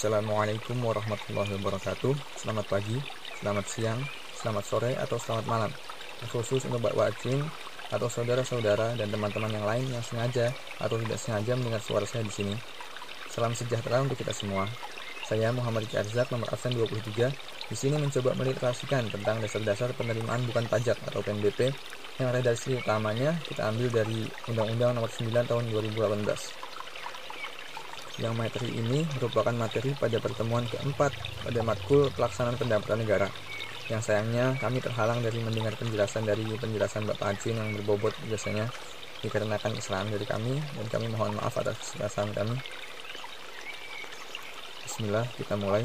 Assalamualaikum warahmatullahi wabarakatuh Selamat pagi, selamat siang, selamat sore, atau selamat malam Khusus untuk Mbak Wacing atau saudara-saudara dan teman-teman yang lain yang sengaja atau tidak sengaja mendengar suara saya di sini. Salam sejahtera untuk kita semua. Saya Muhammad Riki Arzak, nomor absen 23, di sini mencoba meliterasikan tentang dasar-dasar penerimaan bukan pajak atau PNBP yang redaksi utamanya kita ambil dari Undang-Undang Nomor 9 Tahun 2018 yang materi ini merupakan materi pada pertemuan keempat pada matkul pelaksanaan pendapatan negara. Yang sayangnya kami terhalang dari mendengar penjelasan dari penjelasan Bapak Acin yang berbobot biasanya dikarenakan kesalahan dari kami dan kami mohon maaf atas kesalahan kami. Bismillah, kita mulai.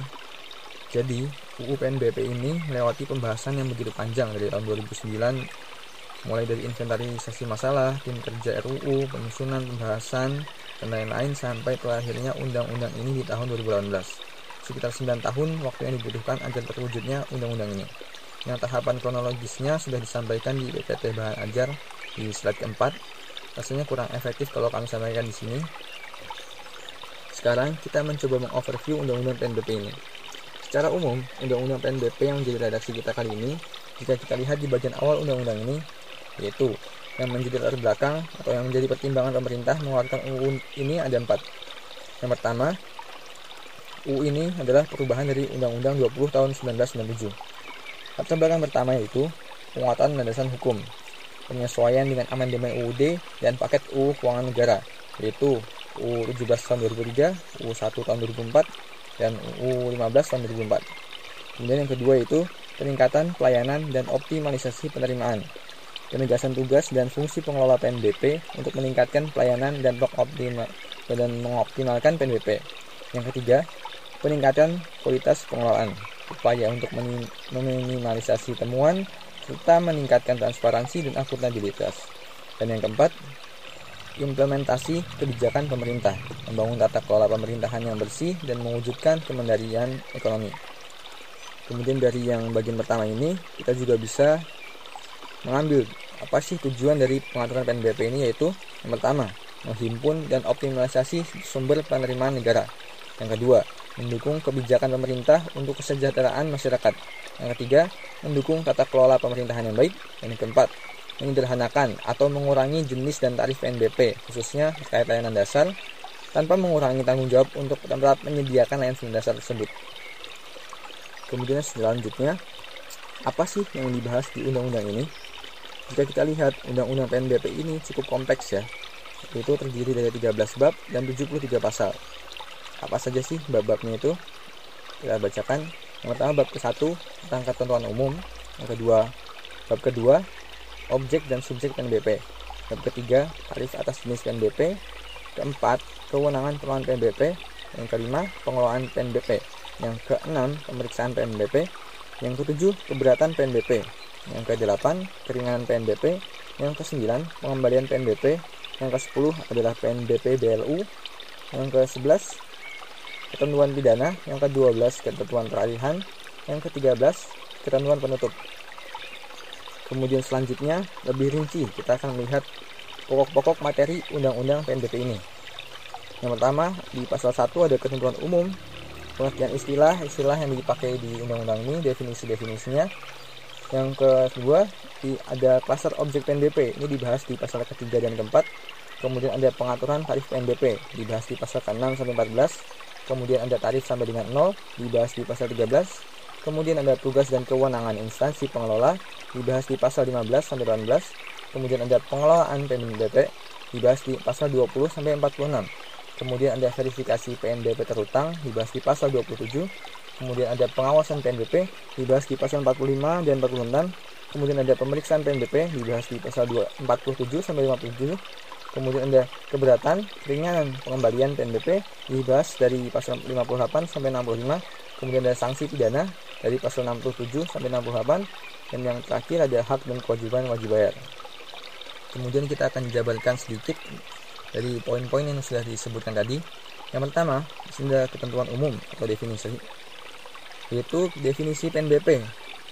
Jadi, UU PNBP ini melewati pembahasan yang begitu panjang dari tahun 2009 mulai dari inventarisasi masalah, tim kerja RUU, penyusunan pembahasan, dan lain-lain sampai terakhirnya undang-undang ini di tahun 2018. Sekitar 9 tahun waktu yang dibutuhkan agar terwujudnya undang-undang ini. Yang tahapan kronologisnya sudah disampaikan di PPT Bahan Ajar di slide keempat. Rasanya kurang efektif kalau kami sampaikan di sini. Sekarang kita mencoba mengoverview undang-undang PNBP ini. Secara umum, undang-undang PNBP yang menjadi redaksi kita kali ini, jika kita lihat di bagian awal undang-undang ini, yaitu yang menjadi latar belakang atau yang menjadi pertimbangan pemerintah mengeluarkan UU ini ada empat. Yang pertama, UU ini adalah perubahan dari Undang-Undang 20 tahun 1997. Latar belakang pertama yaitu penguatan landasan hukum, penyesuaian dengan amandemen UUD dan paket UU Keuangan Negara, yaitu UU 17 tahun 2003, UU 1 tahun 2004, dan UU 15 tahun 2004. Kemudian yang kedua yaitu peningkatan pelayanan dan optimalisasi penerimaan, penegasan tugas dan fungsi pengelola PNBP untuk meningkatkan pelayanan dan dan mengoptimalkan PNBP. Yang ketiga, peningkatan kualitas pengelolaan, upaya untuk meminimalisasi temuan serta meningkatkan transparansi dan akuntabilitas. Dan yang keempat, implementasi kebijakan pemerintah, membangun tata kelola pemerintahan yang bersih dan mewujudkan kemandirian ekonomi. Kemudian dari yang bagian pertama ini, kita juga bisa mengambil apa sih tujuan dari pengaturan PNBP ini yaitu yang pertama menghimpun dan optimalisasi sumber penerimaan negara yang kedua mendukung kebijakan pemerintah untuk kesejahteraan masyarakat yang ketiga mendukung tata kelola pemerintahan yang baik dan yang keempat menyederhanakan atau mengurangi jenis dan tarif PNBP khususnya terkait layanan dasar tanpa mengurangi tanggung jawab untuk tempat menyediakan layanan dasar tersebut. Kemudian selanjutnya, apa sih yang dibahas di undang-undang ini? Jika kita lihat undang-undang PNBP ini cukup kompleks ya, itu terdiri dari 13 bab dan 73 pasal. Apa saja sih bab-babnya itu? Kita bacakan. Yang pertama bab ke-1 tentang ketentuan umum, yang kedua bab kedua objek dan subjek PNBP. Bab ketiga tarif atas jenis PNBP. Keempat kewenangan pengelolaan PNBP. Yang kelima pengelolaan PNBP. Yang keenam pemeriksaan PNBP. Yang ketujuh keberatan PNBP. Yang ke-8, keringanan PNBP. Yang ke-9, pengembalian PNBP. Yang ke-10 adalah PNBP BLU. Yang ke-11, ketentuan pidana. Yang ke-12, ketentuan peralihan. Yang ke-13, ketentuan penutup. Kemudian selanjutnya, lebih rinci, kita akan melihat pokok-pokok materi Undang-Undang PNBP ini. Yang pertama, di pasal 1 ada ketentuan umum, pengertian istilah, istilah yang dipakai di undang-undang ini, definisi-definisinya, yang kedua ada klaster objek PNBP ini dibahas di pasal ketiga dan keempat. Kemudian ada pengaturan tarif PNBP dibahas di pasal ke-6 sampai 14 kemudian ada tarif sampai dengan 0 dibahas di pasal 13 kemudian ada tugas dan kewenangan instansi pengelola. Dibahas di pasal 15 sampai 18 kemudian ada pengelolaan PNBP dibahas di pasal 20 sampai 46 kemudian ada verifikasi PNBP terutang. Dibahas di pasal 27 kemudian ada pengawasan PNBP dibahas di pasal 45 dan 46 kemudian ada pemeriksaan PNBP dibahas di pasal 47 sampai 57 kemudian ada keberatan keringanan pengembalian PNBP dibahas dari pasal 58 sampai 65 kemudian ada sanksi pidana dari pasal 67 sampai 68 dan yang terakhir ada hak dan kewajiban wajib bayar. Kemudian kita akan jabarkan sedikit dari poin-poin yang sudah disebutkan tadi. Yang pertama, ada ketentuan umum atau definisi yaitu definisi PNBP.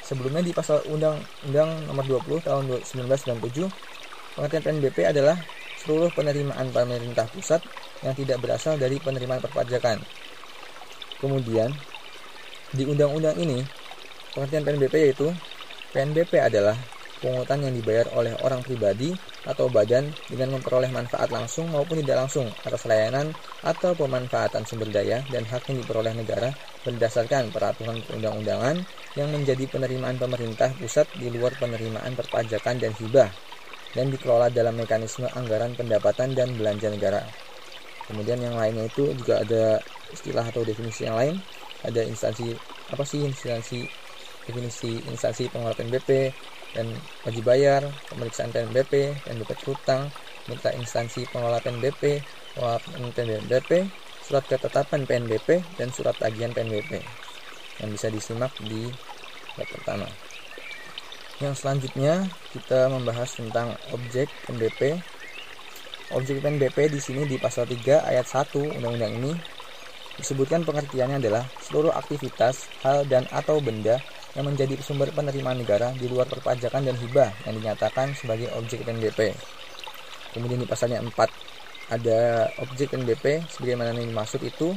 Sebelumnya di pasal Undang-Undang Nomor 20 Tahun 1997, pengertian PNBP adalah seluruh penerimaan pemerintah pusat yang tidak berasal dari penerimaan perpajakan. Kemudian di undang-undang ini pengertian PNBP yaitu PNBP adalah pungutan yang dibayar oleh orang pribadi atau badan dengan memperoleh manfaat langsung maupun tidak langsung atas layanan atau pemanfaatan sumber daya dan hak yang diperoleh negara berdasarkan peraturan perundang-undangan yang menjadi penerimaan pemerintah pusat di luar penerimaan perpajakan dan hibah dan dikelola dalam mekanisme anggaran pendapatan dan belanja negara. Kemudian yang lainnya itu juga ada istilah atau definisi yang lain, ada instansi apa sih instansi definisi instansi pengelola PNBP dan wajib bayar, pemeriksaan PNBP, PNBP hutang, minta instansi pengelola PNBP, pengelola PNBP, surat ketetapan PNBP, dan surat tagihan PNBP yang bisa disimak di bab pertama. Yang selanjutnya kita membahas tentang objek PNBP. Objek PNBP di sini di pasal 3 ayat 1 undang-undang ini disebutkan pengertiannya adalah seluruh aktivitas, hal dan atau benda yang menjadi sumber penerimaan negara di luar perpajakan dan hibah yang dinyatakan sebagai objek PNBP. Kemudian di pasalnya 4 ada objek PNBP sebagaimana yang dimaksud itu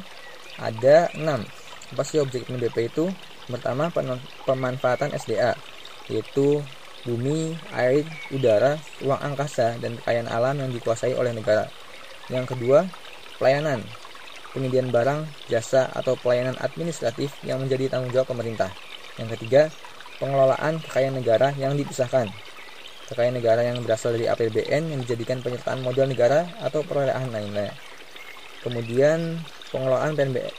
ada 6. Apa sih objek PNBP itu? Pertama pemanfaatan SDA yaitu bumi, air, udara, ruang angkasa dan kekayaan alam yang dikuasai oleh negara. Yang kedua, pelayanan, penyediaan barang, jasa atau pelayanan administratif yang menjadi tanggung jawab pemerintah. Yang ketiga, pengelolaan kekayaan negara yang dipisahkan. Kekayaan negara yang berasal dari APBN yang dijadikan penyertaan modal negara atau perolehan lainnya. Kemudian pengelolaan PNB,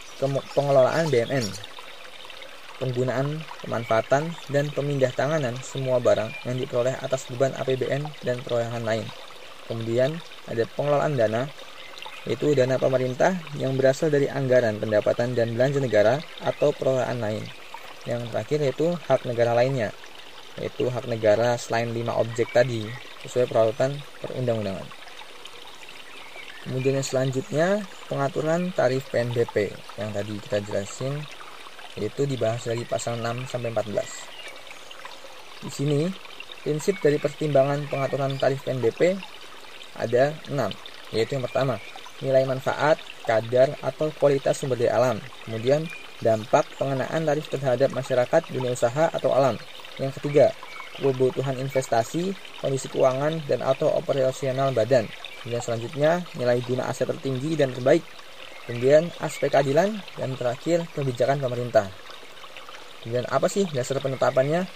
pengelolaan BMN. Penggunaan, pemanfaatan, dan pemindah tanganan semua barang yang diperoleh atas beban APBN dan perolehan lain. Kemudian ada pengelolaan dana, yaitu dana pemerintah yang berasal dari anggaran pendapatan dan belanja negara atau perolehan lain. Yang terakhir yaitu hak negara lainnya, yaitu hak negara selain lima objek tadi sesuai peraturan perundang-undangan. Kemudian yang selanjutnya pengaturan tarif PNBP yang tadi kita jelasin yaitu dibahas dari pasal 6 sampai 14. Di sini prinsip dari pertimbangan pengaturan tarif PNBP ada 6, yaitu yang pertama, nilai manfaat, kadar atau kualitas sumber daya alam. Kemudian dampak pengenaan tarif terhadap masyarakat dunia usaha atau alam. Yang ketiga, kebutuhan investasi, kondisi keuangan, dan atau operasional badan. Kemudian selanjutnya, nilai guna aset tertinggi dan terbaik. Kemudian aspek keadilan, dan terakhir kebijakan pemerintah. Kemudian apa sih dasar penetapannya?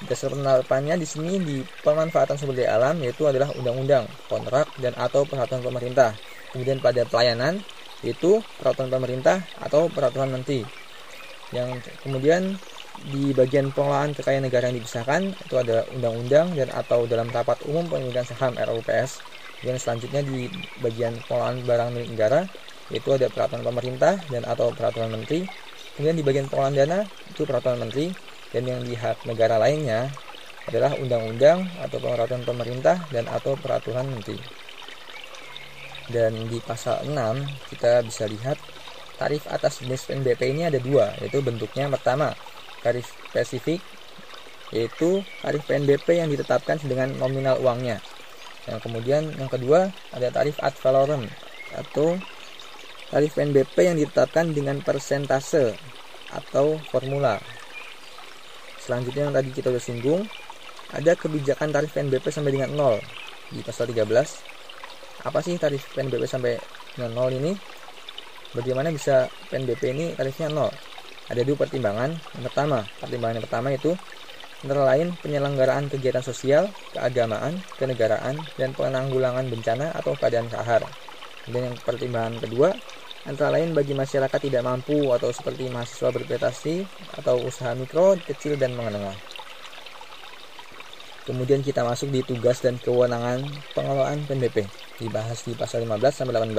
Dasar penetapannya di sini di pemanfaatan sumber daya alam yaitu adalah undang-undang, kontrak, dan atau peraturan pemerintah. Kemudian pada pelayanan yaitu peraturan pemerintah atau peraturan menteri yang kemudian di bagian pengelolaan kekayaan negara yang dipisahkan itu ada undang-undang dan atau dalam rapat umum pemegang saham RUPS yang selanjutnya di bagian pengelolaan barang milik negara yaitu ada peraturan pemerintah dan atau peraturan menteri. Kemudian di bagian pengelolaan dana itu peraturan menteri. Dan yang di hak negara lainnya adalah undang-undang atau peraturan pemerintah dan atau peraturan menteri. Dan di pasal 6 kita bisa lihat tarif atas jenis PNBP ini ada dua yaitu bentuknya pertama tarif spesifik yaitu tarif PNBP yang ditetapkan dengan nominal uangnya. Yang kemudian yang kedua ada tarif ad valorem atau tarif PNBP yang ditetapkan dengan persentase atau formula. Selanjutnya yang tadi kita sudah singgung ada kebijakan tarif PNBP sampai dengan 0 di pasal 13 apa sih tarif PNBP sampai dengan 0 ini? Bagaimana bisa PNBP ini tarifnya 0 ada dua pertimbangan yang pertama pertimbangan yang pertama itu antara lain penyelenggaraan kegiatan sosial keagamaan kenegaraan dan penanggulangan bencana atau keadaan kahar dan yang pertimbangan kedua antara lain bagi masyarakat tidak mampu atau seperti mahasiswa berprestasi atau usaha mikro, kecil, dan menengah. Kemudian kita masuk di tugas dan kewenangan pengelolaan PNBP dibahas di pasal 15 sampai 18.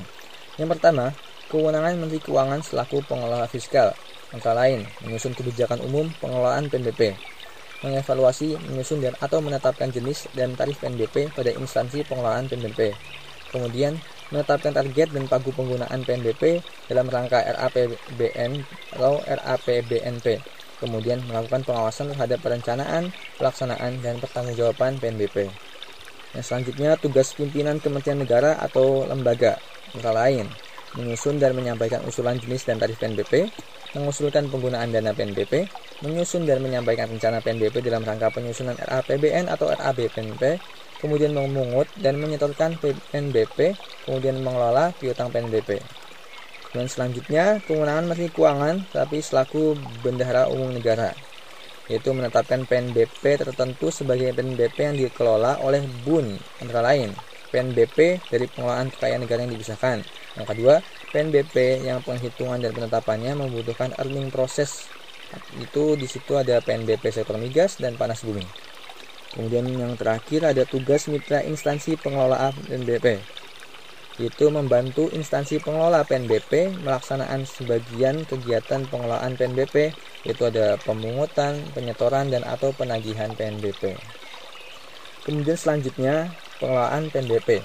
Yang pertama, kewenangan Menteri Keuangan selaku pengelola fiskal antara lain menyusun kebijakan umum pengelolaan PNBP, mengevaluasi, menyusun dan atau menetapkan jenis dan tarif PNBP pada instansi pengelolaan PNBP. Kemudian menetapkan target dan pagu penggunaan PNBP dalam rangka RAPBN atau RAPBNP kemudian melakukan pengawasan terhadap perencanaan, pelaksanaan, dan pertanggungjawaban PNBP. Yang selanjutnya tugas pimpinan Kementerian Negara atau lembaga, antara lain menyusun dan menyampaikan usulan jenis dan tarif PNBP, mengusulkan penggunaan dana PNBP, menyusun dan menyampaikan rencana PNBP dalam rangka penyusunan RAPBN atau RAB PNBP, kemudian memungut dan menyetorkan PNBP, kemudian mengelola piutang PNBP. Dan selanjutnya, kewenangan Menteri Keuangan tapi selaku bendahara umum negara, yaitu menetapkan PNBP tertentu sebagai PNBP yang dikelola oleh BUN, antara lain PNBP dari pengelolaan kekayaan negara yang dipisahkan. Yang kedua, PNBP yang penghitungan dan penetapannya membutuhkan earning proses. Itu di situ ada PNBP sektor migas dan panas bumi. Kemudian yang terakhir ada tugas mitra instansi pengelola PNBP yaitu membantu instansi pengelola PNBP melaksanakan sebagian kegiatan pengelolaan PNBP yaitu ada pemungutan, penyetoran dan atau penagihan PNBP. Kemudian selanjutnya pengelolaan PNBP.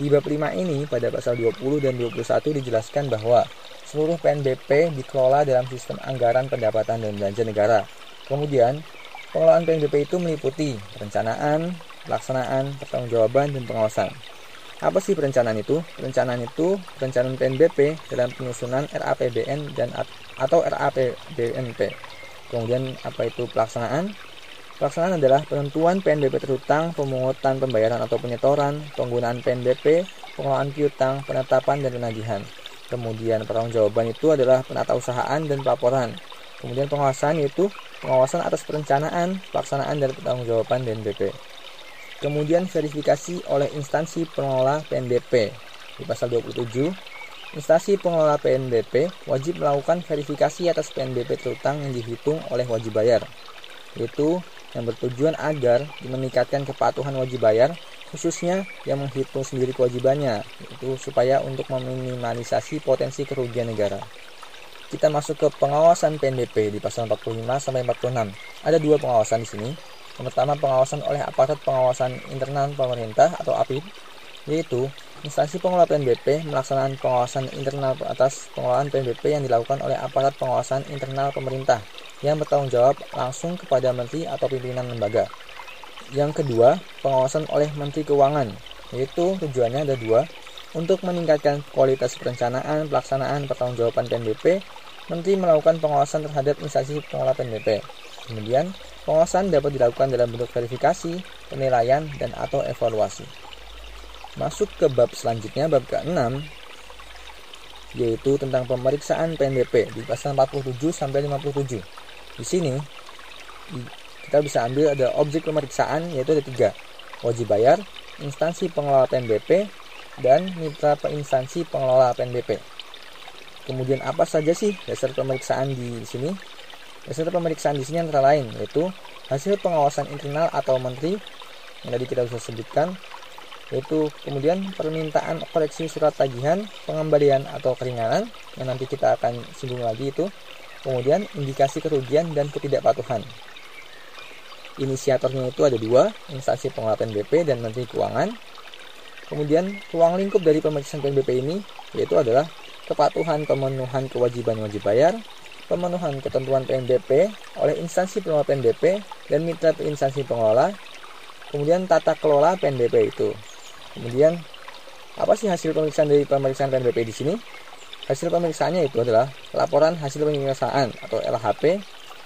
Di bab 5 ini pada pasal 20 dan 21 dijelaskan bahwa seluruh PNBP dikelola dalam sistem anggaran pendapatan dan belanja negara. Kemudian, pengelolaan PNBP itu meliputi perencanaan, pelaksanaan, pertanggungjawaban, dan pengawasan. Apa sih perencanaan itu? Perencanaan itu perencanaan PNBP dalam penyusunan RAPBN dan atau RAPBNP. Kemudian apa itu pelaksanaan? Pelaksanaan adalah penentuan PNBP terutang, pemungutan pembayaran atau penyetoran, penggunaan PNBP, pengelolaan piutang, penetapan dan penagihan. Kemudian pertanggungjawaban itu adalah penata usahaan dan pelaporan. Kemudian pengawasan yaitu pengawasan atas perencanaan, pelaksanaan dan pertanggungjawaban PNBP. Kemudian verifikasi oleh instansi pengelola PNBP. Di pasal 27, instansi pengelola PNBP wajib melakukan verifikasi atas PNBP terutang yang dihitung oleh wajib bayar, yaitu yang bertujuan agar meningkatkan kepatuhan wajib bayar, khususnya yang menghitung sendiri kewajibannya, yaitu supaya untuk meminimalisasi potensi kerugian negara. Kita masuk ke pengawasan PNBP di pasal 45 sampai 46. Ada dua pengawasan di sini, yang pertama, pengawasan oleh aparat pengawasan internal pemerintah atau APID, yaitu instansi pengelola PNBP melaksanakan pengawasan internal atas pengelolaan PNBP yang dilakukan oleh aparat pengawasan internal pemerintah yang bertanggung jawab langsung kepada menteri atau pimpinan lembaga. Yang kedua, pengawasan oleh Menteri Keuangan, yaitu tujuannya ada dua, untuk meningkatkan kualitas perencanaan, pelaksanaan, pertanggungjawaban PNBP, Menteri melakukan pengawasan terhadap instansi pengelola PNBP. Kemudian, pengawasan dapat dilakukan dalam bentuk verifikasi, penilaian, dan atau evaluasi. Masuk ke bab selanjutnya, bab ke-6, yaitu tentang pemeriksaan PNBP di pasal 47 sampai 57. Di sini kita bisa ambil ada objek pemeriksaan yaitu ada tiga wajib bayar, instansi pengelola PNBP, dan mitra instansi pengelola PNBP. Kemudian apa saja sih dasar pemeriksaan di sini? Hasil pemeriksaan di sini antara lain yaitu hasil pengawasan internal atau menteri yang tadi kita bisa sebutkan yaitu kemudian permintaan koreksi surat tagihan, pengembalian atau keringanan yang nanti kita akan singgung lagi itu. Kemudian indikasi kerugian dan ketidakpatuhan. Inisiatornya itu ada dua, instansi pengelola PNBP dan Menteri Keuangan. Kemudian ruang lingkup dari pemeriksaan PNBP ini yaitu adalah kepatuhan pemenuhan kewajiban wajib bayar, pemenuhan ketentuan PNBP oleh instansi pengelola PNBP dan mitra instansi pengelola, kemudian tata kelola PNBP itu. Kemudian apa sih hasil pemeriksaan dari pemeriksaan PNBP di sini? Hasil pemeriksaannya itu adalah laporan hasil pemeriksaan atau LHP,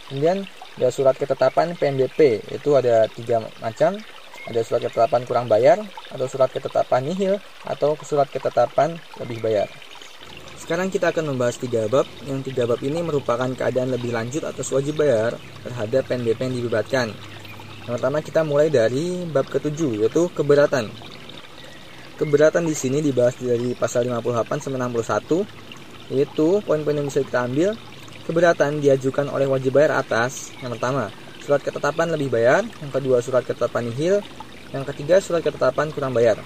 kemudian ada surat ketetapan PNBP itu ada tiga macam, ada surat ketetapan kurang bayar, atau surat ketetapan nihil, atau surat ketetapan lebih bayar. Sekarang kita akan membahas tiga bab. Yang tiga bab ini merupakan keadaan lebih lanjut atas wajib bayar terhadap PNBP yang dibebatkan. Yang pertama kita mulai dari bab ketujuh yaitu keberatan. Keberatan di sini dibahas dari pasal 58 sampai 61 yaitu poin-poin yang bisa kita ambil. Keberatan diajukan oleh wajib bayar atas yang pertama surat ketetapan lebih bayar, yang kedua surat ketetapan nihil, yang ketiga surat ketetapan kurang bayar.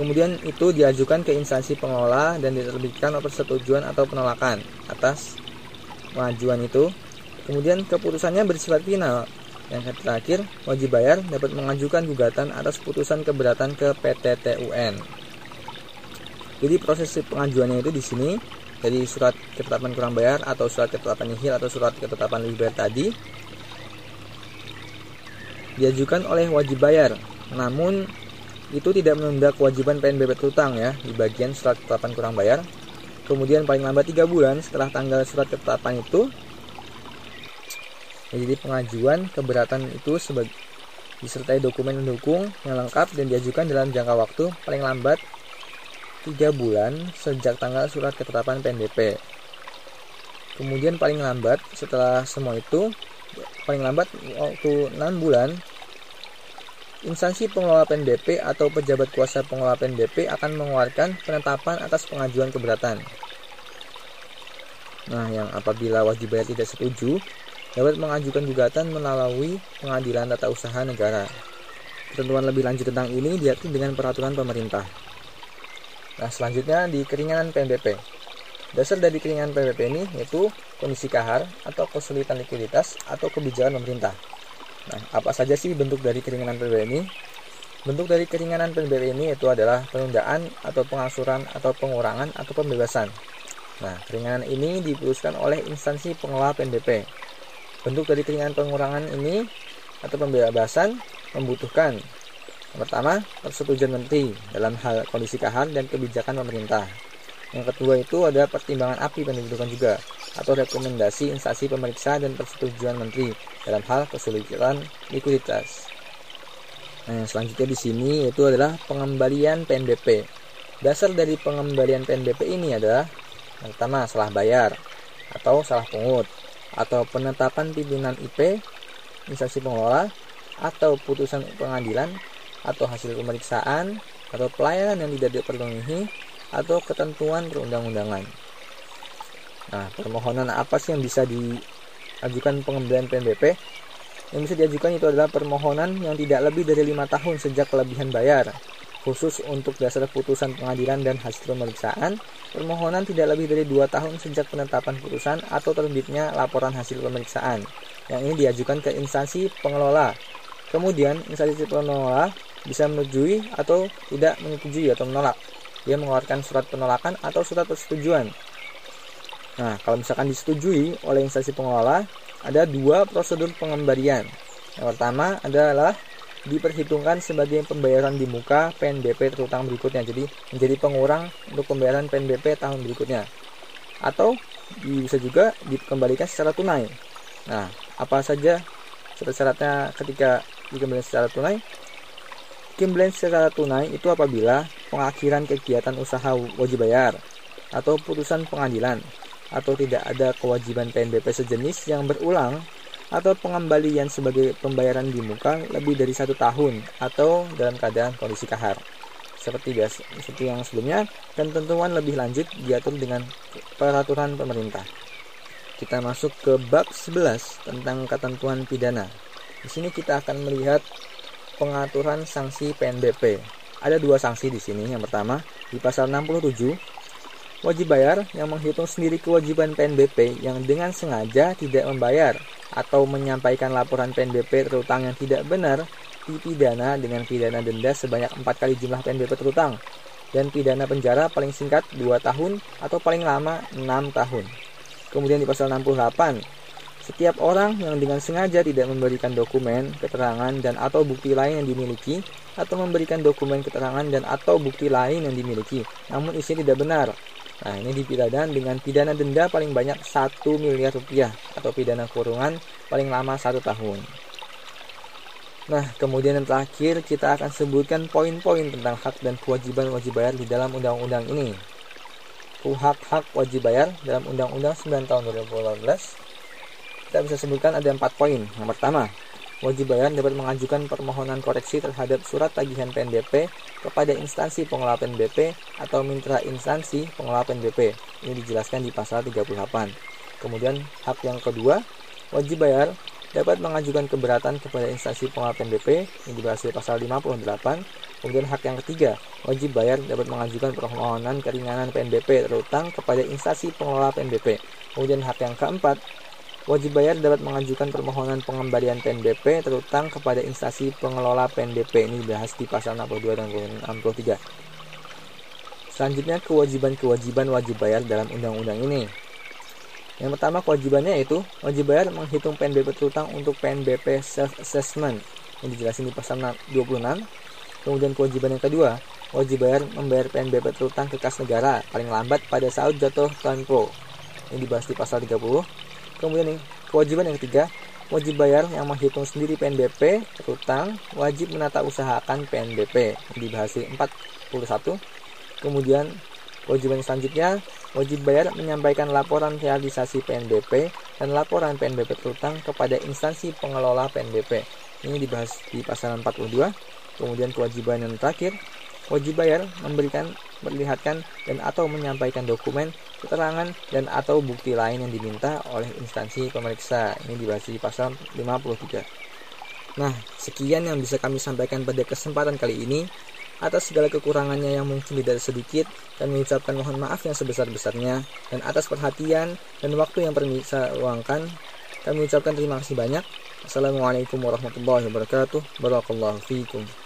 Kemudian itu diajukan ke instansi pengelola dan diterbitkan persetujuan atau penolakan atas pengajuan itu. Kemudian keputusannya bersifat final. Yang terakhir, wajib bayar dapat mengajukan gugatan atas putusan keberatan ke PTTUN. Jadi proses pengajuannya itu di sini dari surat ketetapan kurang bayar atau surat ketetapan nihil atau surat ketetapan lebih bayar tadi diajukan oleh wajib bayar. Namun itu tidak menunda kewajiban PNBP terutang ya di bagian surat ketetapan kurang bayar. Kemudian paling lambat tiga bulan setelah tanggal surat ketetapan itu jadi pengajuan keberatan itu sebagai disertai dokumen pendukung yang lengkap dan diajukan dalam jangka waktu paling lambat tiga bulan sejak tanggal surat ketetapan PNBP. Kemudian paling lambat setelah semua itu paling lambat waktu 6 bulan instansi pengelola PNBP atau pejabat kuasa pengelola PNBP akan mengeluarkan penetapan atas pengajuan keberatan. Nah, yang apabila wajib bayar tidak setuju, dapat mengajukan gugatan melalui pengadilan tata usaha negara. Ketentuan lebih lanjut tentang ini diatur dengan peraturan pemerintah. Nah, selanjutnya di keringanan PNBP. Dasar dari keringanan PNBP ini yaitu kondisi kahar atau kesulitan likuiditas atau kebijakan pemerintah. Nah, apa saja sih bentuk dari keringanan PBB ini? Bentuk dari keringanan PBB ini itu adalah penundaan atau pengasuran atau pengurangan atau pembebasan. Nah, keringanan ini diputuskan oleh instansi pengelola PNBP. Bentuk dari keringanan pengurangan ini atau pembebasan membutuhkan yang pertama, persetujuan menteri dalam hal kondisi kahar dan kebijakan pemerintah. Yang kedua itu ada pertimbangan API yang dibutuhkan juga atau rekomendasi instansi pemeriksa dan persetujuan menteri dalam hal kesulitan likuiditas. Nah, selanjutnya di sini yaitu adalah pengembalian PNBP. Dasar dari pengembalian PNBP ini adalah yang pertama salah bayar atau salah pungut atau penetapan pimpinan IP instansi pengelola atau putusan pengadilan atau hasil pemeriksaan atau pelayanan yang tidak dipenuhi atau ketentuan perundang-undangan. Nah, permohonan apa sih yang bisa diajukan pengembalian PNBP? Yang bisa diajukan itu adalah permohonan yang tidak lebih dari lima tahun sejak kelebihan bayar, khusus untuk dasar putusan pengadilan dan hasil pemeriksaan, permohonan tidak lebih dari dua tahun sejak penetapan putusan atau terbitnya laporan hasil pemeriksaan. Yang ini diajukan ke instansi pengelola. Kemudian, instansi pengelola bisa menyetujui atau tidak menyetujui atau menolak. Dia mengeluarkan surat penolakan atau surat persetujuan Nah, kalau misalkan disetujui oleh instansi pengelola, ada dua prosedur pengembalian. Yang pertama adalah diperhitungkan sebagai pembayaran di muka PNBP terutang berikutnya. Jadi menjadi pengurang untuk pembayaran PNBP tahun berikutnya. Atau bisa juga dikembalikan secara tunai. Nah, apa saja syarat-syaratnya ketika dikembalikan secara tunai? Dikembalikan secara tunai itu apabila pengakhiran kegiatan usaha wajib bayar atau putusan pengadilan atau tidak ada kewajiban PNBP sejenis yang berulang atau pengembalian sebagai pembayaran di muka lebih dari satu tahun atau dalam keadaan kondisi kahar seperti biasa seperti yang sebelumnya dan tentuan lebih lanjut diatur dengan peraturan pemerintah. Kita masuk ke bab 11 tentang ketentuan pidana. Di sini kita akan melihat pengaturan sanksi PNBP. Ada dua sanksi di sini. Yang pertama di pasal 67 Wajib bayar yang menghitung sendiri kewajiban PNBP yang dengan sengaja tidak membayar atau menyampaikan laporan PNBP terutang yang tidak benar dipidana dengan pidana denda sebanyak 4 kali jumlah PNBP terutang dan pidana penjara paling singkat 2 tahun atau paling lama 6 tahun. Kemudian di pasal 68, setiap orang yang dengan sengaja tidak memberikan dokumen, keterangan, dan atau bukti lain yang dimiliki atau memberikan dokumen, keterangan, dan atau bukti lain yang dimiliki, namun isinya tidak benar, Nah, ini dipidana dengan pidana denda paling banyak 1 miliar rupiah atau pidana kurungan paling lama satu tahun. Nah, kemudian yang terakhir kita akan sebutkan poin-poin tentang hak dan kewajiban wajib bayar di dalam undang-undang ini. Hak-hak wajib bayar dalam Undang-Undang 9 tahun 2018 kita bisa sebutkan ada empat poin. Yang pertama, wajib bayar dapat mengajukan permohonan koreksi terhadap surat tagihan PNBP kepada instansi pengelola PNBP atau mitra instansi pengelola PNBP. Ini dijelaskan di pasal 38. Kemudian hak yang kedua, wajib bayar dapat mengajukan keberatan kepada instansi pengelola PNBP yang dibahas di pasal 58. Kemudian hak yang ketiga, wajib bayar dapat mengajukan permohonan keringanan PNBP terutang kepada instansi pengelola PNBP. Kemudian hak yang keempat, Wajib bayar dapat mengajukan permohonan pengembalian PNBP terutang kepada instansi pengelola PNBP. Ini dibahas di pasal 62 dan 63. Selanjutnya kewajiban-kewajiban wajib bayar dalam undang-undang ini. Yang pertama kewajibannya yaitu wajib bayar menghitung PNBP terutang untuk PNBP self assessment yang dijelasin di pasal 26. Kemudian kewajiban yang kedua, wajib bayar membayar PNBP terutang ke kas negara paling lambat pada saat jatuh tempo. Ini dibahas di pasal 30. Kemudian nih, kewajiban yang ketiga, wajib bayar yang menghitung sendiri PNBP terutang wajib menata usahakan PNBP. Dibahas di 41. Kemudian kewajiban selanjutnya, wajib bayar menyampaikan laporan realisasi PNBP dan laporan PNBP terutang kepada instansi pengelola PNBP. Ini dibahas di pasal 42. Kemudian kewajiban yang terakhir, wajib bayar memberikan, memperlihatkan dan atau menyampaikan dokumen, keterangan dan atau bukti lain yang diminta oleh instansi pemeriksa. Ini dibahas di pasal 53. Nah, sekian yang bisa kami sampaikan pada kesempatan kali ini. Atas segala kekurangannya yang mungkin tidak sedikit, dan mengucapkan mohon maaf yang sebesar-besarnya, dan atas perhatian dan waktu yang bisa luangkan, kami ucapkan terima kasih banyak. Assalamualaikum warahmatullahi wabarakatuh. Barakallahu fiikum.